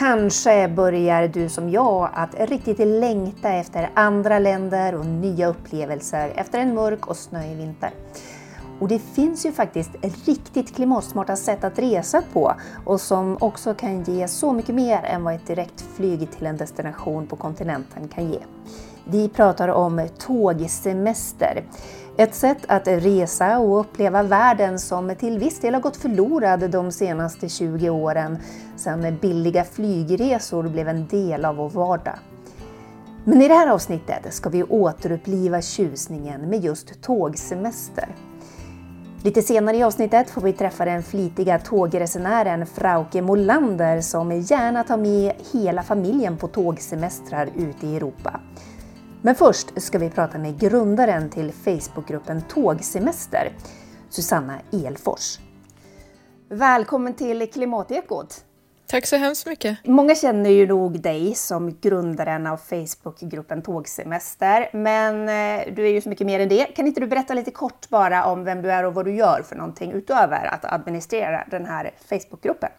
Kanske börjar du som jag att riktigt längta efter andra länder och nya upplevelser efter en mörk och snöig vinter. Och det finns ju faktiskt riktigt klimatsmarta sätt att resa på och som också kan ge så mycket mer än vad ett direkt flyg till en destination på kontinenten kan ge. Vi pratar om tågsemester. Ett sätt att resa och uppleva världen som till viss del har gått förlorad de senaste 20 åren sedan billiga flygresor blev en del av vår vardag. Men i det här avsnittet ska vi återuppliva tjusningen med just tågsemester. Lite senare i avsnittet får vi träffa den flitiga tågresenären Frauke Molander som gärna tar med hela familjen på tågsemestrar ute i Europa. Men först ska vi prata med grundaren till Facebookgruppen Tågsemester, Susanna Elfors. Välkommen till Klimatekot! Tack så hemskt mycket. Många känner ju nog dig som grundaren av Facebookgruppen Tågsemester, men eh, du är ju så mycket mer än det. Kan inte du berätta lite kort bara om vem du är och vad du gör för någonting utöver att administrera den här Facebookgruppen?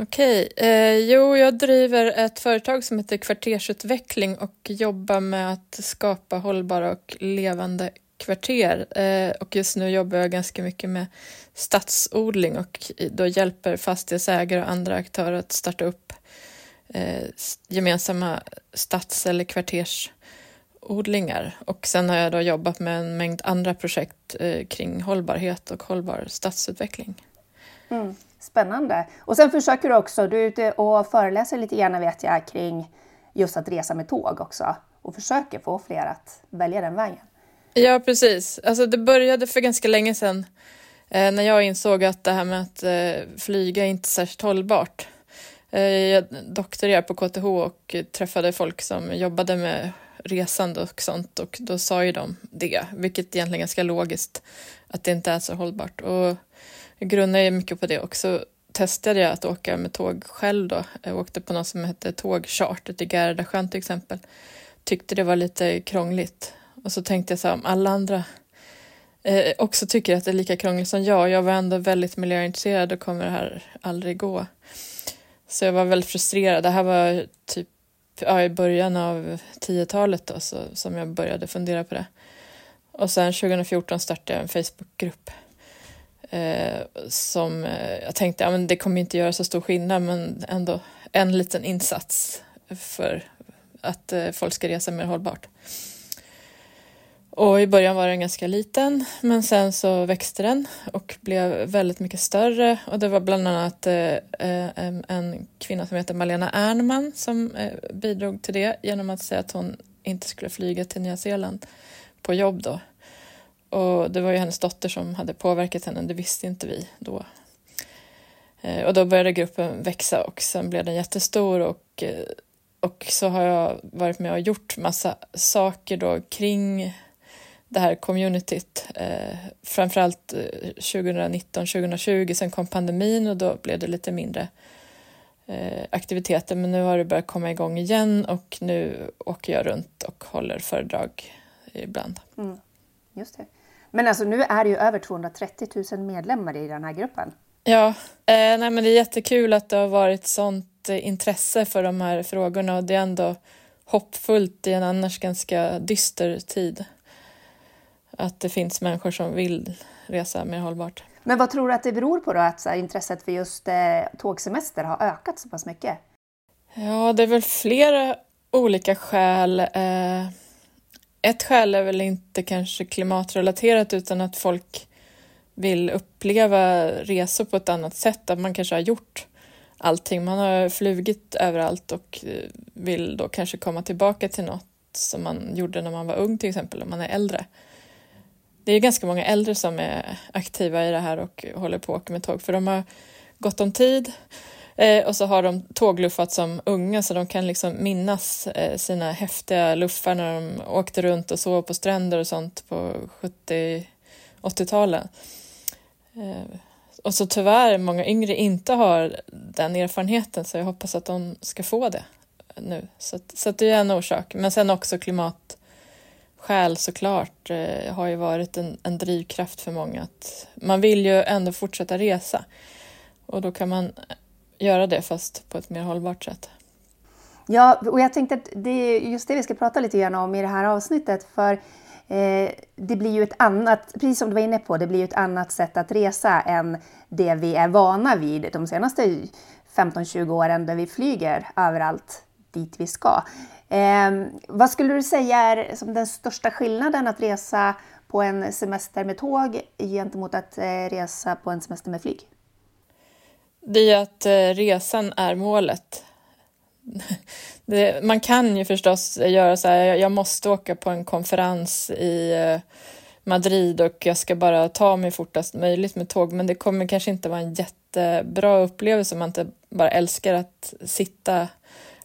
Okej, eh, jo jag driver ett företag som heter Kvartersutveckling och jobbar med att skapa hållbara och levande kvarter. Eh, och just nu jobbar jag ganska mycket med stadsodling och då hjälper fastighetsägare och andra aktörer att starta upp eh, gemensamma stads eller kvartersodlingar. Och sen har jag då jobbat med en mängd andra projekt eh, kring hållbarhet och hållbar stadsutveckling. Mm, spännande. Och sen försöker du också, du är ute och föreläser lite grann vet jag kring just att resa med tåg också och försöker få fler att välja den vägen. Ja, precis. Alltså det började för ganska länge sedan eh, när jag insåg att det här med att eh, flyga är inte särskilt hållbart. Eh, jag doktorerade på KTH och träffade folk som jobbade med resande och sånt och då sa ju de det, vilket egentligen är ganska logiskt, att det inte är så hållbart. Och jag grundade mycket på det också testade jag att åka med tåg själv då. Jag åkte på något som hette tågcharter till Gardasjön till exempel. Tyckte det var lite krångligt och så tänkte jag så här, om alla andra eh, också tycker att det är lika krångligt som jag, jag var ändå väldigt miljöintresserad, och kommer det här aldrig gå. Så jag var väldigt frustrerad. Det här var typ ja, i början av 10-talet då, så, som jag började fundera på det. Och sen 2014 startade jag en Facebookgrupp Eh, som eh, jag tänkte, ja men det kommer inte göra så stor skillnad, men ändå en liten insats för att eh, folk ska resa mer hållbart. Och i början var den ganska liten, men sen så växte den och blev väldigt mycket större. Och det var bland annat eh, eh en kvinna som heter Malena Ernman som eh, bidrog till det genom att säga att hon inte skulle flyga till Nya Zeeland på jobb då. Och det var ju hennes dotter som hade påverkat henne, det visste inte vi då. Eh, och då började gruppen växa och sen blev den jättestor och, eh, och så har jag varit med och gjort massa saker då kring det här communityt. Eh, framförallt eh, 2019, 2020, sen kom pandemin och då blev det lite mindre eh, aktiviteter. Men nu har det börjat komma igång igen och nu åker jag runt och håller föredrag ibland. Mm, just det. Men alltså nu är det ju över 230 000 medlemmar i den här gruppen. Ja, eh, nej, men det är jättekul att det har varit sånt eh, intresse för de här frågorna och det är ändå hoppfullt i en annars ganska dyster tid att det finns människor som vill resa mer hållbart. Men vad tror du att det beror på då, att här, intresset för just eh, tågsemester har ökat så pass mycket? Ja, det är väl flera olika skäl. Eh, ett skäl är väl inte kanske klimatrelaterat utan att folk vill uppleva resor på ett annat sätt, att man kanske har gjort allting. Man har flugit överallt och eh, vill då kanske komma tillbaka till något som man gjorde när man var ung till exempel, om man är äldre det är ganska många äldre som är aktiva i det här och håller på att åka med tåg för de har gott om tid eh, och så har de tågluffat som unga så de kan liksom minnas eh, sina häftiga luffar när de åkte runt och sov på stränder och sånt på 70-80-talen. Eh, och så tyvärr många yngre inte har den erfarenheten så jag hoppas att de ska få det nu. Så, så det är en orsak. Men sen också klimat skäl såklart eh, har ju varit en, en drivkraft för många. Att man vill ju ändå fortsätta resa och då kan man göra det fast på ett mer hållbart sätt. Ja, och jag tänkte att det är just det vi ska prata lite grann om i det här avsnittet. För eh, det blir ju ett annat, precis som du var inne på, det blir ju ett annat sätt att resa än det vi är vana vid de senaste 15-20 åren där vi flyger överallt dit vi ska. Eh, vad skulle du säga är som den största skillnaden att resa på en semester med tåg gentemot att eh, resa på en semester med flyg? Det är att eh, resan är målet. Det, man kan ju förstås göra så här, jag måste åka på en konferens i eh, Madrid och jag ska bara ta mig fortast möjligt med tåg, men det kommer kanske inte vara en jättebra upplevelse om man inte bara älskar att sitta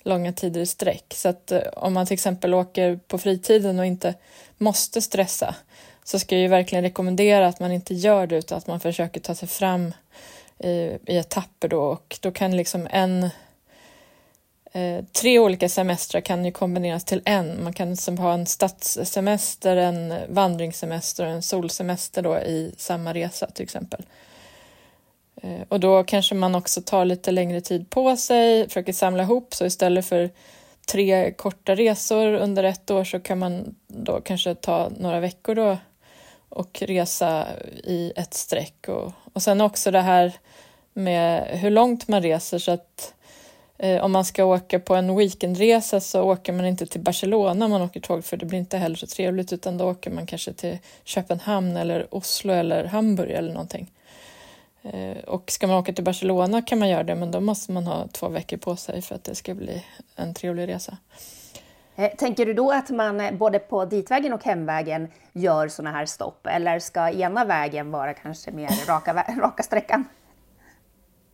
långa tider i sträck. Så att eh, om man till exempel åker på fritiden och inte måste stressa så ska jag ju verkligen rekommendera att man inte gör det utan att man försöker ta sig fram i, i etapper då och då kan liksom en eh, tre olika semestrar kan ju kombineras till en. Man kan liksom ha en stadssemester, en vandringssemester och en solsemester då i samma resa till exempel. Eh, och då kanske man också tar lite längre tid på sig, försöker samla ihop så istället för tre korta resor under ett år så kan man då kanske ta några veckor då och resa i ett streck. Och, och sen också det här med hur långt man reser så att eh, om man ska åka på en weekendresa så åker man inte till Barcelona om man åker tåg för det blir inte heller så trevligt utan då åker man kanske till Köpenhamn eller Oslo eller Hamburg eller någonting. Eh, och ska man åka till Barcelona kan man göra det men då måste man ha två veckor på sig för att det ska bli en trevlig resa. Eh, tänker du då att man eh, både på ditvägen och hemvägen gör sådana här stopp eller ska ena vägen vara kanske mer raka, raka sträckan?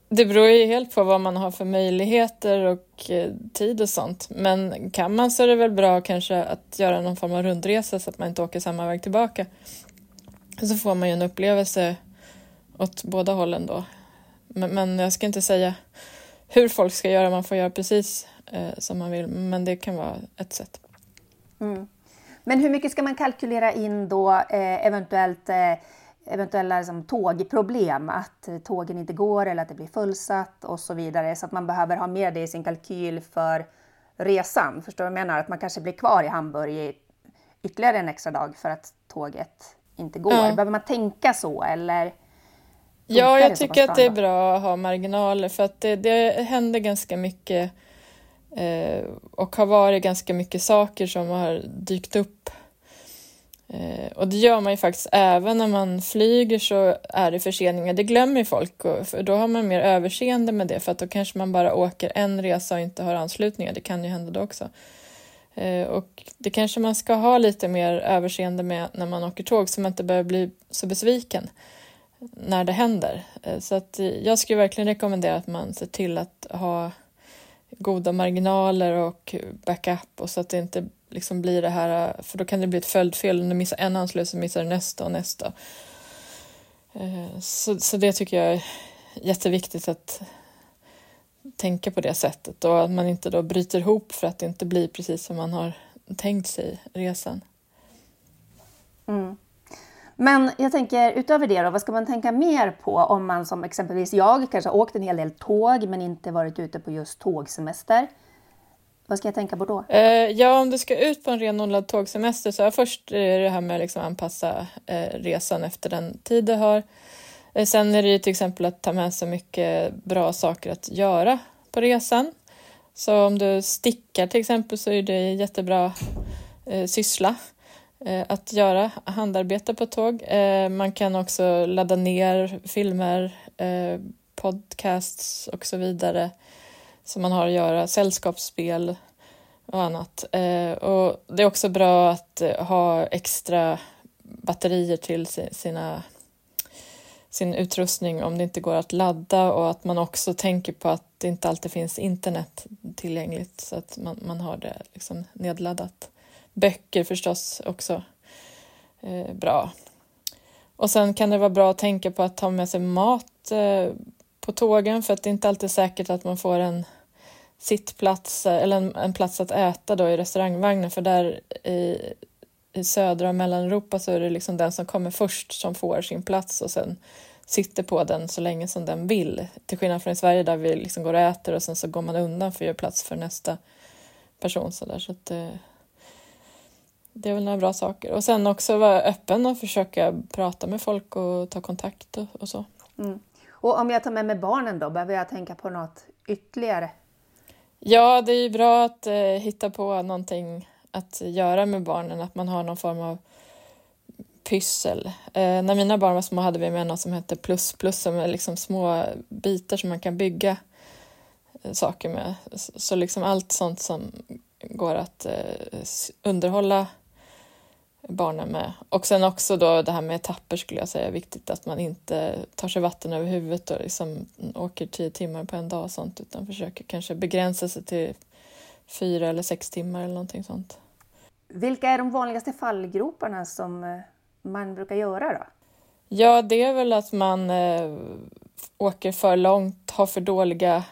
Det beror ju helt på vad man har för möjligheter och eh, tid och sånt. Men kan man så är det väl bra kanske att göra någon form av rundresa så att man inte åker samma väg tillbaka. Så får man ju en upplevelse åt båda hållen då. Men, men jag ska inte säga hur folk ska göra, man får göra precis eh, som man vill, men det kan vara ett sätt. Mm. Men hur mycket ska man kalkylera in då eh, eventuellt eh, eventuella liksom, tågproblem, att tågen inte går eller att det blir fullsatt och så vidare, så att man behöver ha med det i sin kalkyl för resan. Förstår du vad jag menar? Att man kanske blir kvar i Hamburg i ytterligare en extra dag för att tåget inte går. Ja. Behöver man tänka så eller? Ja, jag tycker att det är bra att ha marginaler för att det, det händer ganska mycket eh, och har varit ganska mycket saker som har dykt upp. Eh, och det gör man ju faktiskt även när man flyger så är det förseningar. Det glömmer folk och för då har man mer överseende med det för att då kanske man bara åker en resa och inte har anslutningar. Det kan ju hända då också. Eh, och det kanske man ska ha lite mer överseende med när man åker tåg så man inte behöver bli så besviken när det händer. Eh, så att jag skulle verkligen rekommendera att man ser till att ha goda marginaler och backup och så att det inte liksom blir det här, för då kan det bli ett följdfel. Om du missar en anslutning så missar du nästa och nästa. Eh, så, så det tycker jag är jätteviktigt att tänka på det sättet och att man inte då bryter ihop för att det inte blir precis som man har tänkt sig resan. Mm. Men jag tänker utöver det då, vad ska man tänka mer på om man som exempelvis jag kanske har åkt en hel del tåg men inte varit ute på just tågsemester? Vad ska jag tänka på då? Eh, ja, om du ska ut på en renodlad tågsemester så är först det här med att liksom anpassa eh, resan efter den tid du har. Eh, sen är det ju till exempel att ta med sig mycket bra saker att göra på resan. Så om du stickar till exempel så är det jättebra eh, syssla eh, att göra handarbete på tåg. Eh, man kan också ladda ner filmer, podcasts och så vidare som man har att göra, sällskapsspel och annat. Eh, och det är också bra att eh, ha extra batterier till sina, sin utrustning om det inte går att ladda och att man också tänker på att det inte alltid finns internet tillgängligt så att man, man har det liksom nedladdat. Böcker förstås också eh, bra. Och sen kan det vara bra att tänka på att ta med sig mat eh, på tågen för att det är inte alltid säkert att man får en sittplats eh, eller en, en, plats att äta då i restaurangvagnen för där i, i södra och Mellaneuropa så är det liksom den som kommer först som får sin plats och sen sitter på den så länge som den vill. Till skillnad från i Sverige där vi liksom går och äter och sen så går man undan för att göra plats för nästa person. Så, där. så att, eh, det är väl några bra saker. Och sen också vara öppen och försöka prata med folk och ta kontakt och, och så. Mm. Och om jag tar med mig barnen då, behöver jag tänka på något ytterligare? Ja, det är ju bra att eh, hitta på någonting att göra med barnen, att man har någon form av pyssel. Eh, när mina barn var små hade vi med något som hette plus plus som är liksom små bitar som man kan bygga eh, saker med. Så liksom allt sånt som går att eh, underhålla barnen med. Och sen också då det här med etapper skulle jag säga är viktigt att man inte tar sig vatten över huvudet och liksom åker tio timmar på en dag och sånt utan försöker kanske begränsa sig till fyra eller sex timmar eller någonting sånt. Vilka är de vanligaste fallgroparna som eh, man brukar göra då? Ja, det är väl att man eh, åker för långt, har för dåliga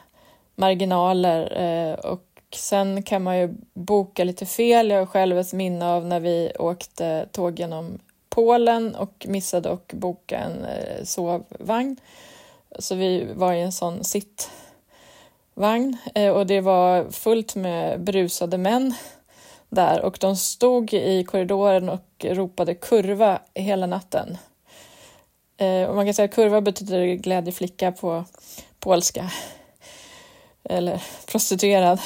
marginaler eh, och sen kan man ju boka lite fel. Jag har själv ett minne av när vi åkte tåg genom Polen och missade att boka en eh, sovvagn. Så vi var i en sån sittvagn eh, och det var fullt med brusade män där och de stod i korridoren och ropade kurva hela natten. Eh, och man kan säga att kurva betyder glädjeflicka på polska. Eller prostituerad.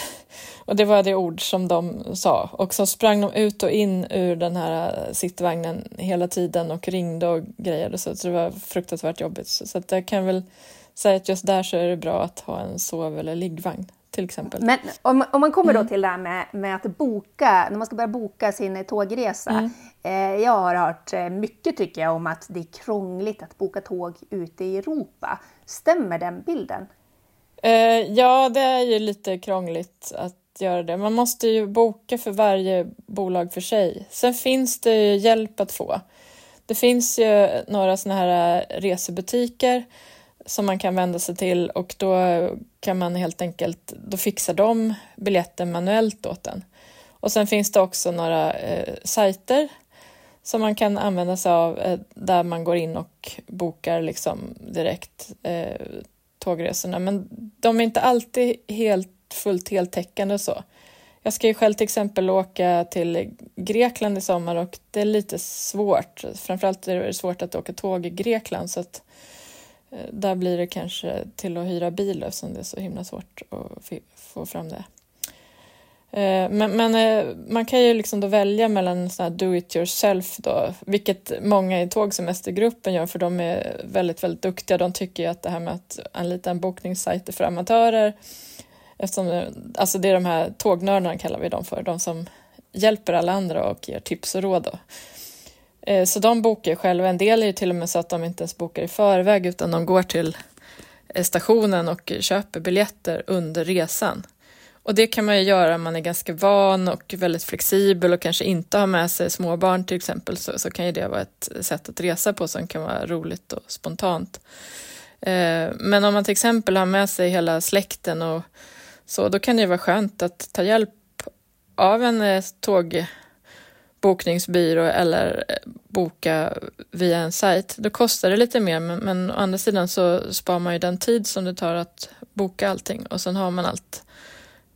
Och det var det ord som de sa. Och så sprang de ut och in ur den här sittvagnen hela tiden och ringde och grejade så det var fruktansvärt jobbigt. Så att jag kan väl säga att just där så är det bra att ha en sov eller liggvagn till exempel. Men om, om man kommer mm. då till det här med, med att boka, när man ska börja boka sin tågresa. Mm. Eh, jag har hört eh, mycket tycker jag om att det är krångligt att boka tåg ute i Europa. Stämmer den bilden? Eh, ja, det är ju lite krångligt att göra det. Man måste ju boka för varje bolag för sig. Sen finns det ju hjälp att få. Det finns ju några sådana här eh, resebutiker som man kan vända sig till och då kan man helt enkelt, då fixar de biljetten manuellt åt en. Och sen finns det också några eh, sajter som man kan använda sig av eh, där man går in och bokar liksom direkt eh, tågresorna. Men de är inte alltid helt fullt heltäckande och så. Jag ska ju själv till exempel åka till Grekland i sommar och det är lite svårt. Framförallt är det svårt att åka tåg i Grekland så att eh, där blir det kanske till att hyra bil eftersom det är så himla svårt att få fram det. Eh, men, men, eh, man kan ju liksom då välja mellan såna här do it yourself då, vilket många i tågsemestergruppen gör för de är väldigt, väldigt duktiga. De tycker ju att det här med att anlita en bokningssajt för amatörer, eftersom eh, alltså det är de här tågnördarna kallar vi dem för, de som hjälper alla andra och ger tips och råd. Då. Så de bokar själva. En del är ju till och med så att de inte ens bokar i förväg utan de går till stationen och köper biljetter under resan. Och det kan man ju göra om man är ganska van och väldigt flexibel och kanske inte har med sig småbarn till exempel så, så kan ju det vara ett sätt att resa på som kan vara roligt och spontant. Eh, men om man till exempel har med sig hela släkten och så, då kan det ju vara skönt att ta hjälp av en eh, tågbokningsbyrå eller eh, boka via en sajt. Då kostar det lite mer men, men å andra sidan så spar man ju den tid som det tar att boka allting och sen har man allt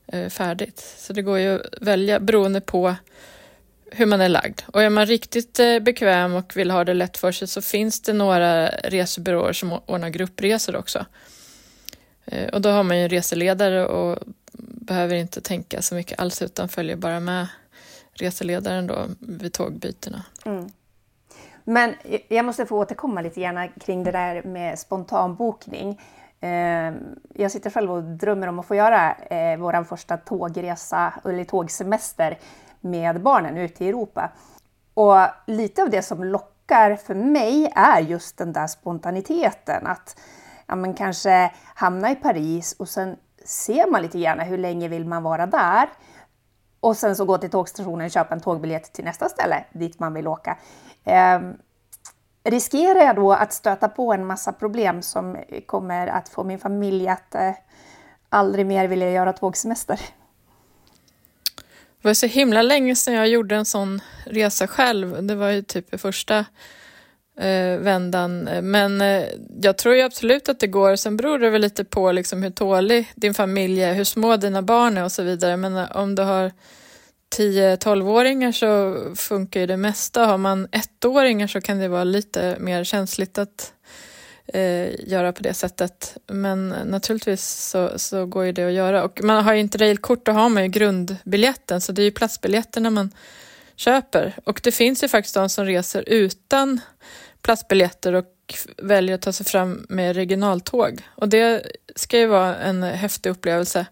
Eh, färdigt. Så det går ju att välja beroende på hur man är lagd. Och är man riktigt eh, bekväm och vill ha det lätt för sig så finns det några resebyråer som ordnar gruppresor också. Eh, och då har man ju en reseledare och behöver inte tänka så mycket alls utan följer bara med reseledaren då vid tågbytena. Mm. Men jag måste få återkomma lite gärna kring det där med spontanbokning. Ehm, jag sitter själv och drömmer om att få göra eh, vår första tågresa eller tågsemester med barnen ute i Europa. Och lite av det som lockar för mig är just den där spontaniteten. Att ja, men kanske hamna i Paris och sen ser man lite gärna hur länge vill man vara där och sen så gå till tågstationen och köpa en tågbiljett till nästa ställe dit man vill åka. Ehm, Riskerar jag då att stöta på en massa problem som kommer att få min familj att eh, aldrig mer vilja göra tågsemester? Det var så himla länge sedan jag gjorde en sån resa själv. Det var ju typ i första eh, vändan. Men eh, jag tror ju absolut att det går. Sen beror det väl lite på liksom hur tålig din familj är, hur små dina barn är och så vidare. Men eh, om du har 10-12-åringar så funkar ju det mesta. Har man ettåringar så kan det vara lite mer känsligt att eh, göra på det sättet. Men naturligtvis så, så går ju det att göra. Och man har ju inte railkort, då har man ju grundbiljetten, så det är ju platsbiljetterna man köper. Och det finns ju faktiskt de som reser utan platsbiljetter och väljer att ta sig fram med regionaltåg. Och det ska ju vara en häftig upplevelse.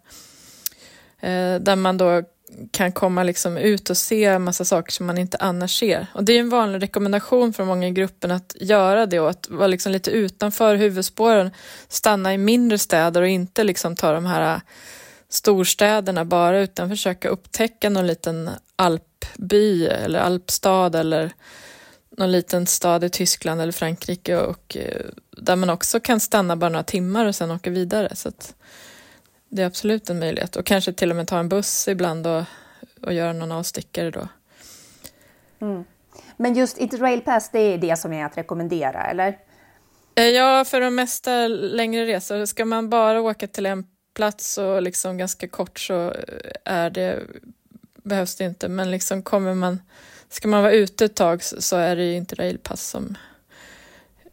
Eh, där man då kan komma liksom ut och se massa saker som man inte annars ser. Och det är en vanlig rekommendation från många i gruppen att göra det och att vara liksom lite utanför huvudspåren, stanna i mindre städer och inte liksom ta de här äh, storstäderna bara utan försöka upptäcka någon liten alpby eller alpstad eller någon liten stad i Tyskland eller Frankrike och äh, där man också kan stanna bara några timmar och sen åka vidare. Så det är absolut en möjlighet och kanske till och med ta en buss ibland och, och göra någon avstickare då. Mm. Men just Interrail Pass, det är det som är att rekommendera, eller? Eh, ja, för de mesta längre resor. Ska man bara åka till en plats och liksom ganska kort så är det, behövs det inte. Men liksom kommer man, ska man vara ute ett tag så är det inte railpass som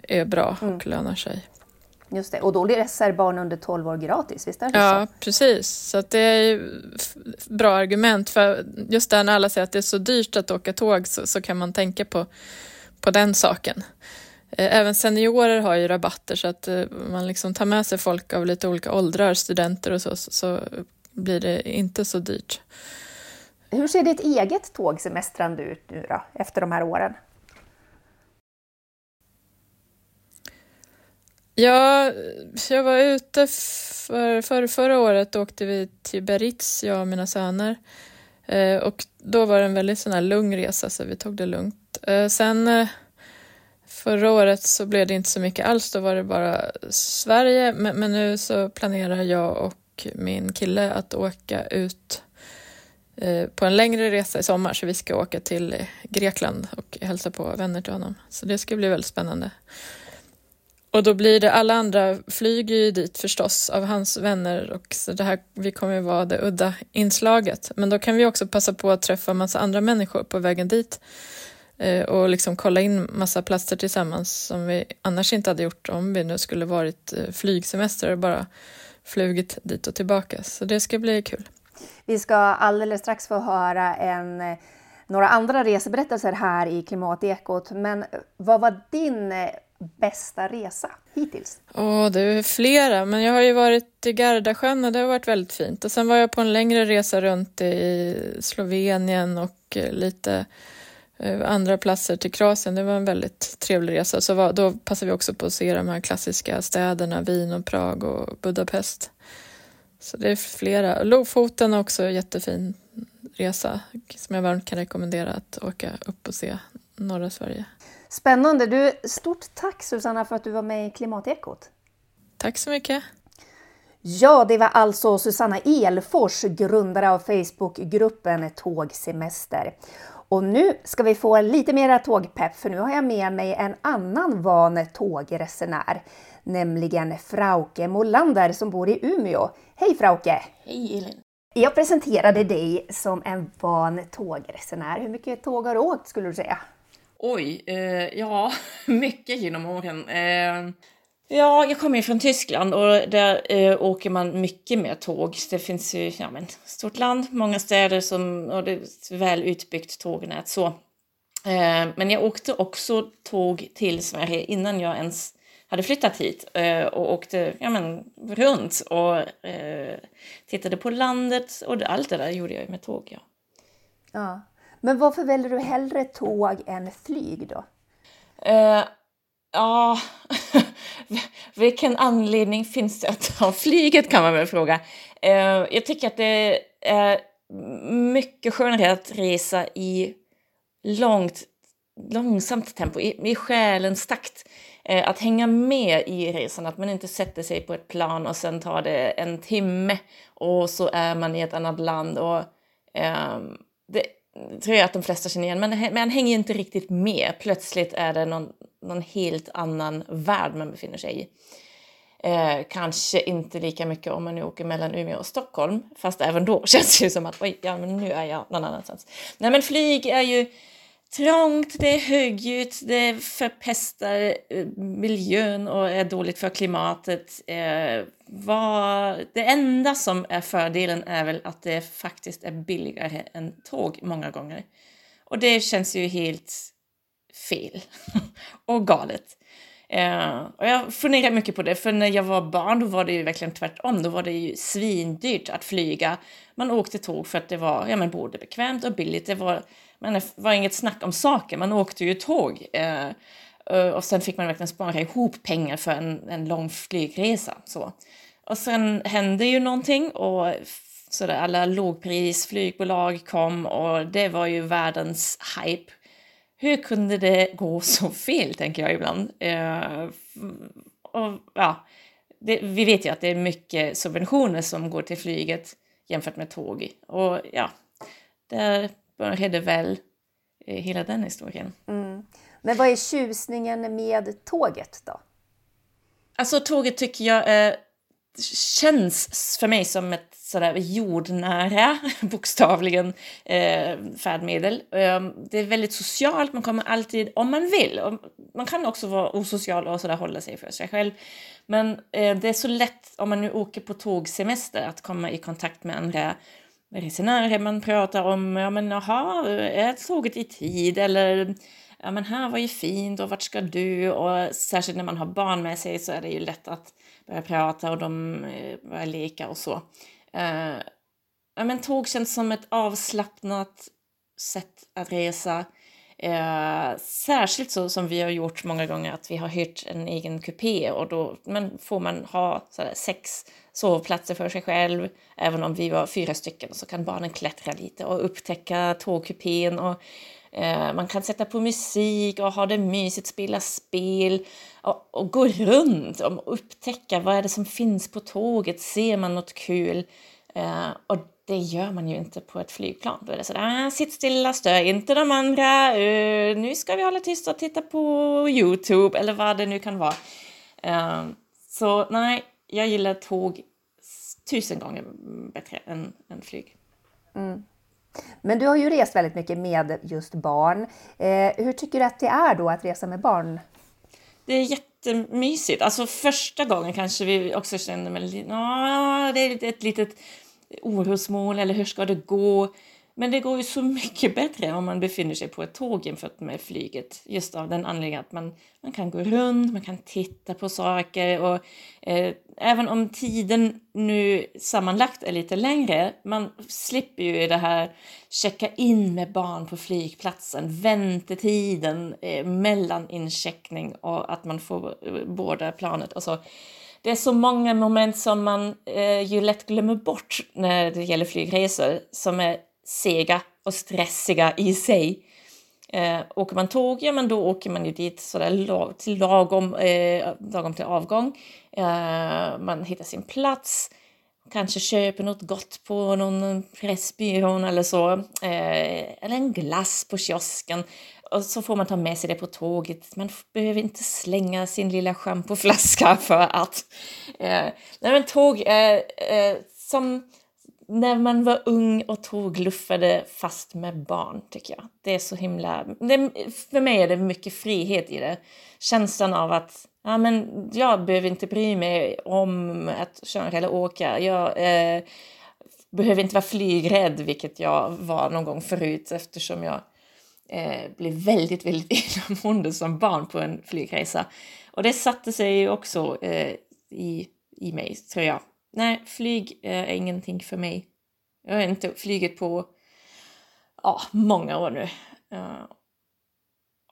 är bra och mm. lönar sig. Just det, och då reser barn under 12 år gratis, visst är det Ja, så? precis. Så det är bra argument. För just där när alla säger att det är så dyrt att åka tåg så, så kan man tänka på, på den saken. Eh, även seniorer har ju rabatter så att eh, man liksom tar med sig folk av lite olika åldrar, studenter och så, så blir det inte så dyrt. Hur ser ditt eget tågsemestrande ut nu då, efter de här åren? Ja, jag var ute för, för förra året åkte vi till Beritz, jag och mina söner. Eh, och då var det en väldigt sån här lugn resa så vi tog det lugnt. Eh, sen eh, förra året så blev det inte så mycket alls, då var det bara Sverige. Men, men nu så planerar jag och min kille att åka ut eh, på en längre resa i sommar så vi ska åka till Grekland och hälsa på vänner till honom. Så det ska bli väldigt spännande. Och då blir det, alla andra flyger ju dit förstås av hans vänner och så det här, vi kommer ju vara det udda inslaget. Men då kan vi också passa på att träffa massa andra människor på vägen dit eh, och liksom kolla in massa platser tillsammans som vi annars inte hade gjort om vi nu skulle varit eh, flygsemester och bara flugit dit och tillbaka. Så det ska bli kul. Vi ska alldeles strax få höra en eh, några andra reseberättelser här i Klimatekot, men eh, vad var din eh, bästa resa hittills? Åh, det är flera, men jag har ju varit i Gardasjön och det har varit väldigt fint. Och sen var jag på en längre resa runt i Slovenien och eh, lite eh, andra platser till Kroatien. Det var en väldigt trevlig resa. Så var, då passade vi också på att se de här klassiska städerna, Wien och Prag och Budapest. Så det är flera. Lofoten också jättefin resa som jag varmt kan rekommendera att åka upp och se norra Sverige. Spännande! Du, stort tack Susanna för att du var med i Klimatekot. Tack så mycket! Ja, det var alltså Susanna Elfors, grundare av Facebookgruppen Tågsemester. Och nu ska vi få lite mera tågpepp, för nu har jag med mig en annan van tågresenär, nämligen Frauke Molander som bor i Umeå. Hej Frauke! Hej Elin! Jag presenterade dig som en van tågresenär. Hur mycket tåg har du åkt skulle du säga? Oj, eh, ja, mycket genom åren. Eh, ja, jag kommer ju från Tyskland och där eh, åker man mycket mer tåg. Det finns ju ja, men, stort land, många städer som, och det är ett väl utbyggt tågnät. Så. Eh, men jag åkte också tåg till Sverige innan jag ens hade flyttat hit eh, och åkte ja, men, runt och eh, tittade på landet och allt det där gjorde jag med tåg. Ja. ja. Men varför väljer du hellre tåg än flyg då? Uh, ja, vilken anledning finns det att ha flyget kan man väl fråga. Uh, jag tycker att det är mycket skönare att resa i långt, långsamt tempo, i, i själens takt. Uh, att hänga med i resan, att man inte sätter sig på ett plan och sen tar det en timme och så är man i ett annat land. Och, ehm, det, tror jag att de flesta känner igen, men man hänger inte riktigt med. Plötsligt är det någon, någon helt annan värld man befinner sig i. Eh, kanske inte lika mycket om man nu åker mellan Umeå och Stockholm, fast även då känns det ju som att oj, ja, men nu är jag någon annanstans. Nej, men flyg är ju trångt, det är högljutt, det förpestar eh, miljön och är dåligt för klimatet. Eh, vad, det enda som är fördelen är väl att det faktiskt är billigare än tåg många gånger. Och det känns ju helt fel och galet. Eh, och jag funderar mycket på det, för när jag var barn då var det ju verkligen tvärtom. Då var det ju svindyrt att flyga. Man åkte tåg för att det var ja, men både bekvämt och billigt. Det var, men det var inget snack om saker, man åkte ju tåg. Eh, eh, och sen fick man verkligen spara ihop pengar för en, en lång flygresa. Så. Och sen hände ju någonting och så där, alla lågprisflygbolag kom och det var ju världens hype hur kunde det gå så fel, tänker jag ibland. Eh, och, ja, det, vi vet ju att det är mycket subventioner som går till flyget jämfört med tåg. Och ja, där började väl eh, hela den historien. Mm. Men vad är tjusningen med tåget då? Alltså tåget tycker jag är känns för mig som ett sådär jordnära, bokstavligen, eh, färdmedel. Eh, det är väldigt socialt, man kommer alltid, om man vill, man kan också vara osocial och sådär hålla sig för sig själv. Men eh, det är så lätt, om man nu åker på tågsemester, att komma i kontakt med andra resenärer. Man pratar om, ja men jaha, är tåget i tid? Eller ja men här var ju fint och vart ska du? Och särskilt när man har barn med sig så är det ju lätt att börja prata och de eh, börjar leka och så. Uh, ja, men tåg känns som ett avslappnat sätt att resa. Uh, särskilt så som vi har gjort många gånger att vi har hyrt en egen kupé och då men får man ha sådär, sex sovplatser för sig själv. Även om vi var fyra stycken så kan barnen klättra lite och upptäcka tågkupén och Eh, man kan sätta på musik och ha det mysigt, spela spel och, och, gå runt och upptäcka vad är det som finns på tåget. Ser man något kul? Eh, och det gör man ju inte på ett flygplan. Då är det sådär, ah, sitt stilla, stör inte de andra, uh, nu ska vi hålla tyst och titta på Youtube eller vad det nu kan vara. Uh, så nej, jag gillar tåg tusen gånger bättre än, än flyg. Mm. Men du har ju rest väldigt mycket med just barn. Eh, hur tycker du att det är då att resa med barn? Det är jättemysigt. Alltså första gången kanske vi också kände ja, det är ett litet orosmål eller hur ska det gå? Men det går ju så mycket bättre om man befinner sig på ett tåg jämfört med flyget. Just av den anledningen att man, man kan gå runt, man kan titta på saker och eh, även om tiden nu sammanlagt är lite längre, man slipper ju det här checka in med barn på flygplatsen, väntetiden eh, mellan incheckning och att man får eh, båda planet. Alltså, det är så många moment som man eh, ju lätt glömmer bort när det gäller flygresor som är sega och stressiga i sig. Eh, åker man tåg, ja men då åker man ju dit sådär till lagom, eh, lagom till avgång. Eh, man hittar sin plats, kanske köper något gott på någon pressbyrån eller så. Eh, eller en glass på kiosken. Och så får man ta med sig det på tåget. Man behöver inte slänga sin lilla schampoflaska för att... Eh, nej men tåg är eh, som när man var ung och tågluffade fast med barn, tycker jag. Det är så himla... Det, för mig är det mycket frihet i det. Känslan av att ja, men jag behöver inte bry mig om att köra eller åka. Jag eh, behöver inte vara flygrädd, vilket jag var någon gång förut eftersom jag eh, blev väldigt, väldigt illamående som barn på en flygresa. Och det satte sig också eh, i, i mig, tror jag nej, flyg är ingenting för mig. Jag har inte flugit på ja, många år nu. Eh,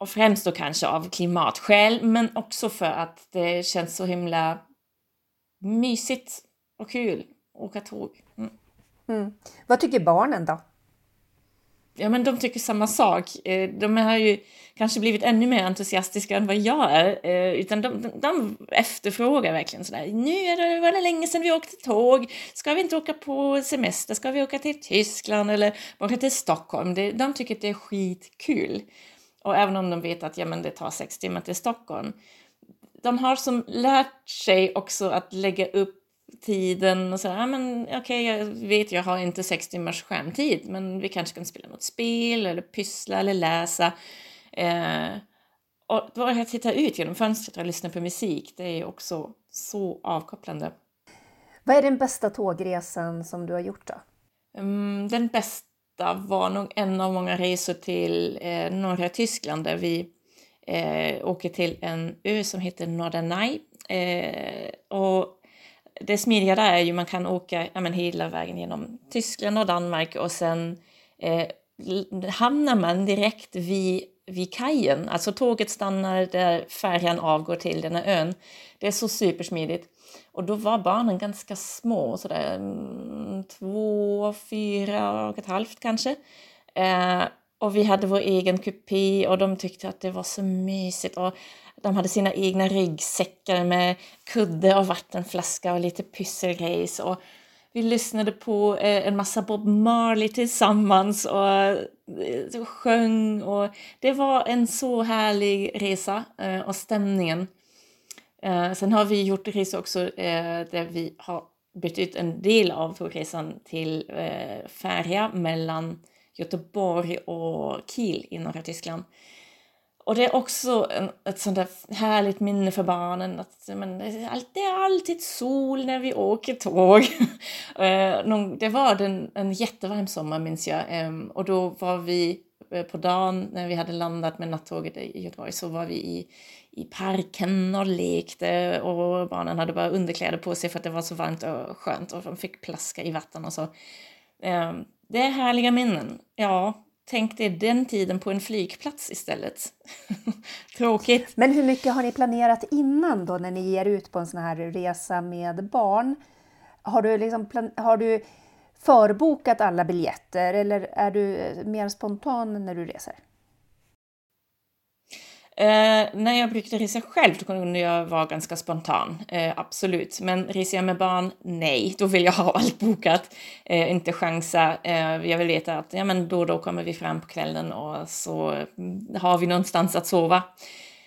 och främst då kanske av klimatskäl, men också för att det känns så himla mysigt och kul att åka tåg. Mm. Mm. Vad tycker barnen då? Ja, men de tycker samma sak. Eh, de har ju kanske blivit ännu mer entusiastiska än vad jag är, eh, utan de, de, de efterfrågar verkligen sådär. Nu är det, var det länge sedan vi åkte tåg. Ska vi inte åka på semester? Ska vi åka till Tyskland eller åka till Stockholm? De, de tycker att det är skitkul. Och även om de vet att ja, men det tar sex timmar till Stockholm. De har som lärt sig också att lägga upp tiden och så ja men okej, okay, jag vet jag har inte sex timmars skärmtid, men vi kanske kan spela något spel eller pyssla eller läsa. Eh, och bara att titta ut genom fönstret och lyssna på musik, det är också så avkopplande. Vad är den bästa tågresan som du har gjort då? Um, den bästa var nog en av många resor till eh, norra Tyskland där vi eh, åker till en ö som heter Norderney. Eh, och det smidiga där är ju man kan åka ja, men hela vägen genom Tyskland och Danmark och sen eh, hamnar man direkt vid, vid kajen. Alltså tåget stannar där färjan avgår till den här ön. Det är så supersmidigt. Och då var barnen ganska små, sådär mm, två, fyra och ett halvt kanske. Eh, och vi hade vår egen kupé och de tyckte att det var så mysigt. Och de hade sina egna ryggsäckar med kudde och vattenflaska och lite pysselgrejs. Och vi lyssnade på eh, en massa Bob Marley tillsammans och eh, sjöng. Och det var en så härlig resa eh, och stämningen. Eh, sen har vi gjort resor också eh, där vi har bytt ut en del av tågresan till eh, färja mellan Göteborg och Kiel i norra Tyskland. Och det är också en, ett sånt där härligt minne för barnen att men, det är alltid sol när vi åker tåg. Eh, det var en, en jättevarm sommar minns jag och då var vi eh, på dagen när vi hade landat med nattåget i Göteborg så var vi i, i parken och lekte och barnen hade bara underkläder på sig för att det var så varmt och skönt och de fick plaska i vatten och så. Det är härliga minnen. Ja, tänk dig den tiden på en flygplats istället. Tråkigt. Men hur mycket har ni planerat innan då när ni ger ut på en sån här resa med barn? Har du, liksom har du förbokat alla biljetter eller är du mer spontan när du reser? Eh, när jag brukade resa själv då kunde jag vara ganska spontan, eh, absolut. Men reser jag med barn, nej, då vill jag ha allt bokat, eh, inte chansa. Eh, jag vill veta att ja, men då och då kommer vi fram på kvällen och så har vi någonstans att sova.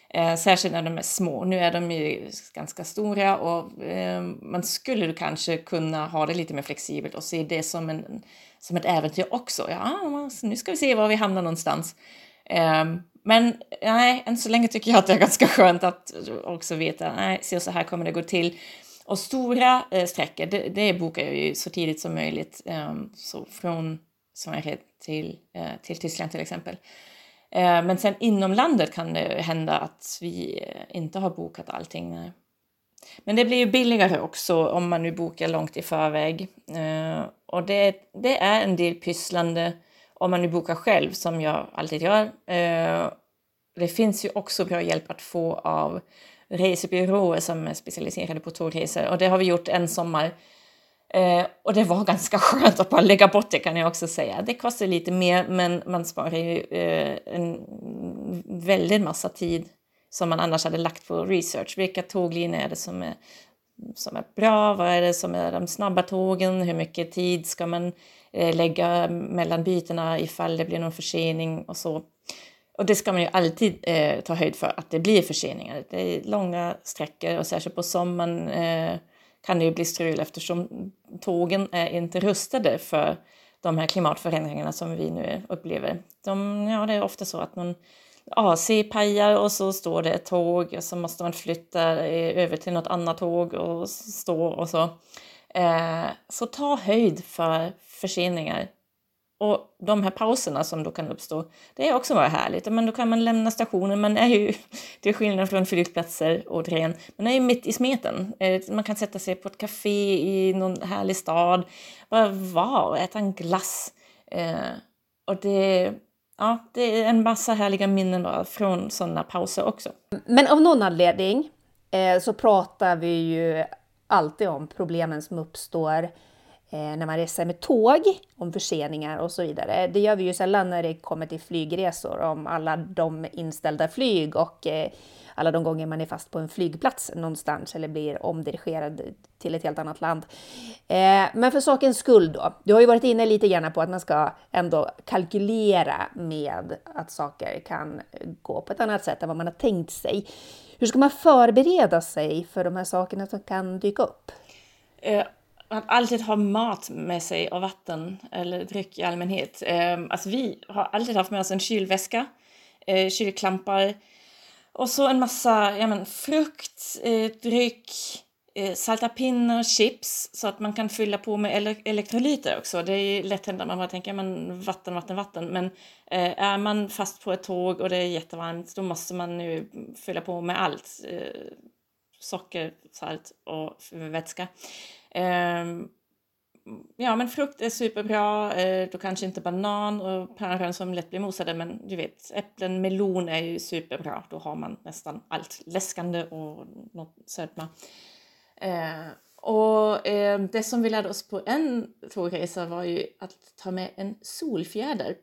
Eh, särskilt när de är små. Nu är de ju ganska stora och eh, man skulle kanske kunna ha det lite mer flexibelt och se det som, en, som ett äventyr också. Ja, nu ska vi se var vi hamnar någonstans. Eh, men nej, än så länge tycker jag att det är ganska skönt att också veta, nej, så, så här kommer det gå till. Och stora eh, sträckor, det, det bokar jag ju så tidigt som möjligt. Eh, så från Sverige till, eh, till Tyskland till exempel. Eh, men sen inom landet kan det hända att vi eh, inte har bokat allting. Nej. Men det blir ju billigare också om man nu bokar långt i förväg. Eh, och det, det är en del pysslande om man nu bokar själv som jag alltid gör. Eh, det finns ju också bra hjälp att få av resebyråer som är specialiserade på tågresor och det har vi gjort en sommar. Eh, och det var ganska skönt att bara lägga bort det kan jag också säga. Det kostar lite mer men man sparar ju eh, en väldigt massa tid som man annars hade lagt på research. Vilka tåglinjer är det som är, som är bra? Vad är det som är de snabba tågen? Hur mycket tid ska man eh, lägga mellan bytena ifall det blir någon försening och så. Och det ska man ju alltid eh, ta höjd för, att det blir förseningar. Det är långa sträckor och särskilt på sommaren eh, kan det ju bli strul eftersom tågen är inte rustade för de här klimatförändringarna som vi nu upplever. De, ja, det är ofta så att man AC pajar och så står det ett tåg och så måste man flytta eh, över till något annat tåg och stå och så. Eh, så ta höjd för förseningar. Och de här pauserna som då kan uppstå, det är också bara härligt. Men då kan man lämna stationen, man är ju, till skillnad från flygplatser återigen, man är ju mitt i smeten. Eh, man kan sätta sig på ett café i någon härlig stad, bara vara och äta en glass. Eh, och det, ja, det är en massa härliga minnen bara från sådana pauser också. Men av någon anledning eh, så pratar vi ju alltid om problemen som uppstår eh, när man reser med tåg, om förseningar och så vidare. Det gör vi ju sällan när det kommer till flygresor, om alla de inställda flyg och eh, alla de gånger man är fast på en flygplats någonstans eller blir omdirigerad till ett helt annat land. Eh, men för sakens skull då, du har ju varit inne lite grann på att man ska ändå kalkylera med att saker kan gå på ett annat sätt än vad man har tänkt sig. Hur ska man förbereda sig för de här sakerna som kan dyka upp? Eh, att alltid ha mat med sig och vatten eller dryck i allmänhet. Eh, alltså vi har alltid haft med oss en kylväska, eh, kylklampar och så en massa ja, men, frukt, eh, dryck, eh, salta pinnar, chips så att man kan fylla på med ele elektrolyter också. Det är lätt hänt att man bara tänker men vatten, vatten, vatten. Men eh, är man fast på ett tåg och det är jättevarmt då måste man nu fylla på med allt. Eh, socker, salt och vätska. Ehm, ja, men frukt är superbra. Eh, då kanske inte banan och päron som lätt blir mosade, men du vet, äpplen, melon är ju superbra. Då har man nästan allt läskande och något sötma. Eh, och eh, det som vi lärde oss på en tågresa var ju att ta med en solfjäder.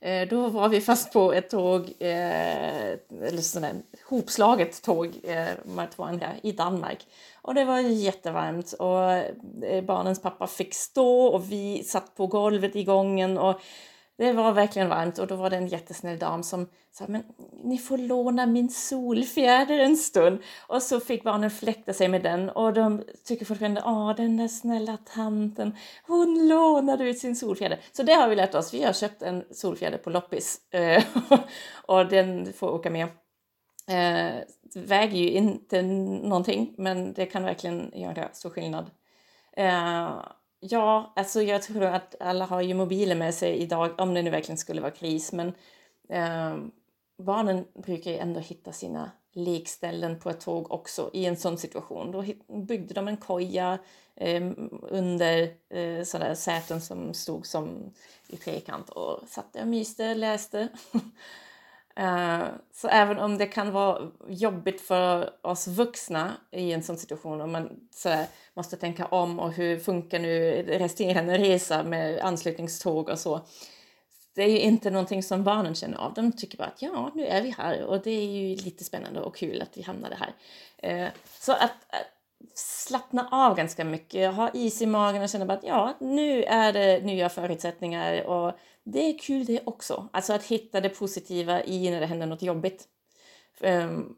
Eh, då var vi fast på ett tåg, eh, eller sådär hopslaget tåg eh, i Danmark. Och det var jättevarmt och eh, barnens pappa fick stå och vi satt på golvet i gången och det var verkligen varmt och då var det en jättesnäll dam som sa men ni får låna min solfjäder en stund. Och så fick barnen fläkta sig med den och de tycker fortfarande åh den där snälla tanten hon lånade ut sin solfjäder. Så det har vi lärt oss. Vi har köpt en solfjäder på loppis eh, och den får åka med. Eh, väger ju inte någonting men det kan verkligen göra stor skillnad. Eh, Ja, alltså jag tror att alla har ju mobiler med sig idag, om det nu verkligen skulle vara kris. Men eh, barnen brukar ju ändå hitta sina lekställen på ett tåg också i en sån situation. Då byggde de en koja eh, under eh, sådana säten som stod som i trekant och satt där och myste, läste. Eh, så även om det kan vara jobbigt för oss vuxna i en sån situation om man sådär, måste tänka om och hur funkar nu resterande resa med anslutningståg och så. Det är ju inte någonting som barnen känner av. De tycker bara att ja, nu är vi här och det är ju lite spännande och kul att vi hamnade här. Eh, så att, att slappna av ganska mycket, ha is i magen och känna bara att ja, nu är det nya förutsättningar och det är kul det också. Alltså att hitta det positiva i när det händer något jobbigt. Um,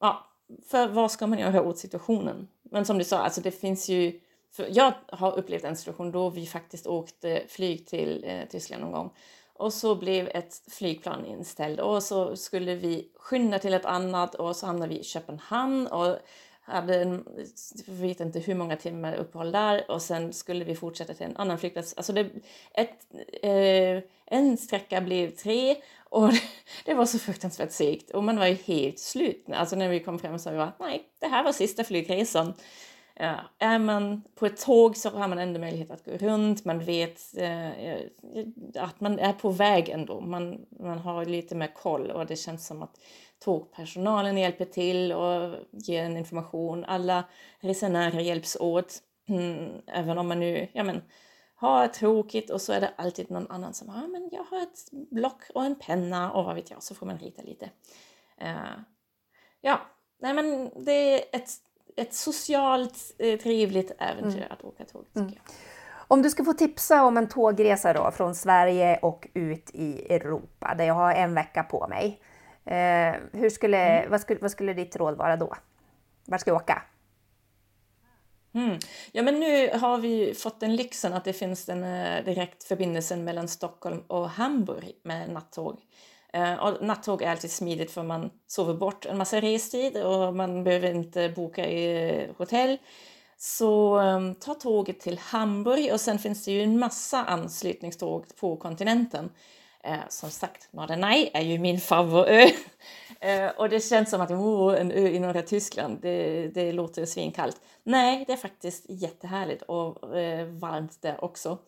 ja, för vad ska man göra åt situationen? Men som du sa, alltså det finns ju... jag har upplevt en situation då vi faktiskt åkte flyg till eh, Tyskland någon gång. Och så blev ett flygplan inställt och så skulle vi skynda till ett annat och så hamnade vi i Köpenhamn och hade en, jag vet inte hur många timmar uppehåll där och sen skulle vi fortsätta till en annan flygplats. Alltså det, ett, eh, en sträcka blev tre och det var så fruktansvärt segt och man var ju helt slut. Alltså när vi kom fram så var vi nej, det här var sista flygresan. Ja, är man på ett tåg så har man ändå möjlighet att gå runt, man vet eh, att man är på väg ändå. Man, man har lite mer koll och det känns som att tågpersonalen hjälper till och ger en information. Alla resenärer hjälps åt. Mm, även om man nu ja, men, har tråkigt och så är det alltid någon annan som ah, men jag har ett block och en penna och vad vet jag, så får man rita lite. Uh, ja, nej men det är ett, ett socialt eh, trevligt äventyr mm. att åka tåg. Mm. Om du ska få tipsa om en tågresa då från Sverige och ut i Europa där jag har en vecka på mig. Eh, hur skulle, mm. vad, skulle, vad skulle ditt råd vara då? Var ska jag åka? Mm. Ja men nu har vi fått den lyxen att det finns en uh, direkt förbindelse mellan Stockholm och Hamburg med nattåg. Uh, och nattåg är alltid smidigt för man sover bort en massa restid och man behöver inte boka i hotell. Så um, ta tåget till Hamburg och sen finns det ju en massa anslutningståg på kontinenten. Eh, som sagt, Norderney är ju min favoritö. eh, och det känns som att oh, en ö i norra Tyskland, det, det låter svinkallt. Nej, det är faktiskt jättehärligt och eh, varmt där också.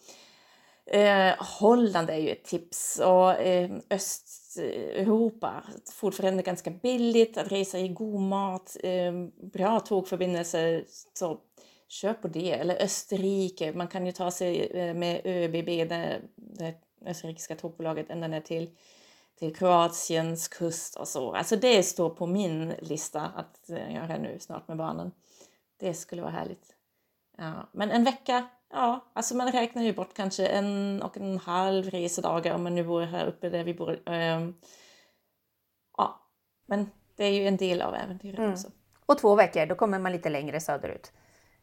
Eh, Holland är ju ett tips och eh, Östeuropa fortfarande ganska billigt att resa i god mat, eh, bra tågförbindelser. Så kör på det. Eller Österrike, man kan ju ta sig eh, med ÖBB, det, det österrikiska tågbolaget, ända ner till, till Kroatiens kust och så. Alltså det står på min lista att eh, göra nu snart med barnen. Det skulle vara härligt. Ja, men en vecka, ja, alltså man räknar ju bort kanske en och en halv resedagar om man nu bor här uppe där vi bor. Um, ja, men det är ju en del av äventyret mm. också. Och två veckor, då kommer man lite längre söderut.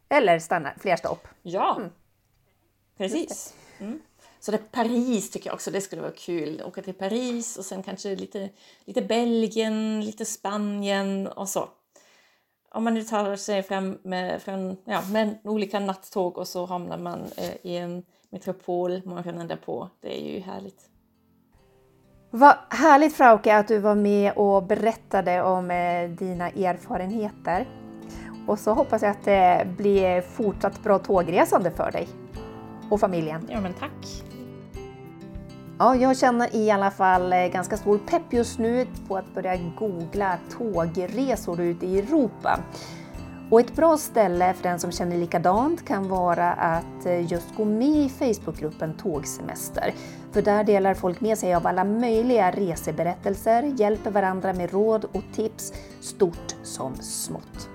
Eller stanna fler stopp. Ja, mm. precis. Mm. Så det Paris tycker jag också, det skulle vara kul. Åka till Paris och sen kanske lite, lite Belgien, lite Spanien och så. Om man nu tar sig fram med, från, ja, med olika nattåg och så hamnar man eh, i en metropol morgonen därpå. Det är ju härligt. Vad härligt Frauke att du var med och berättade om eh, dina erfarenheter. Och så hoppas jag att det blir fortsatt bra tågresande för dig och familjen. Ja men tack! Ja, jag känner i alla fall eh, ganska stor pepp just nu på att börja googla tågresor ute i Europa. Och ett bra ställe för den som känner likadant kan vara att eh, just gå med i Facebookgruppen Tågsemester. För där delar folk med sig av alla möjliga reseberättelser, hjälper varandra med råd och tips, stort som smått.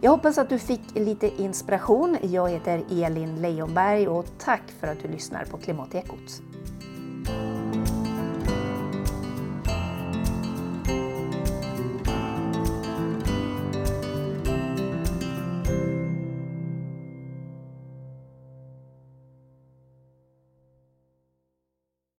Jag hoppas att du fick lite inspiration. Jag heter Elin Leijonberg och tack för att du lyssnar på Klimatekot. Bye.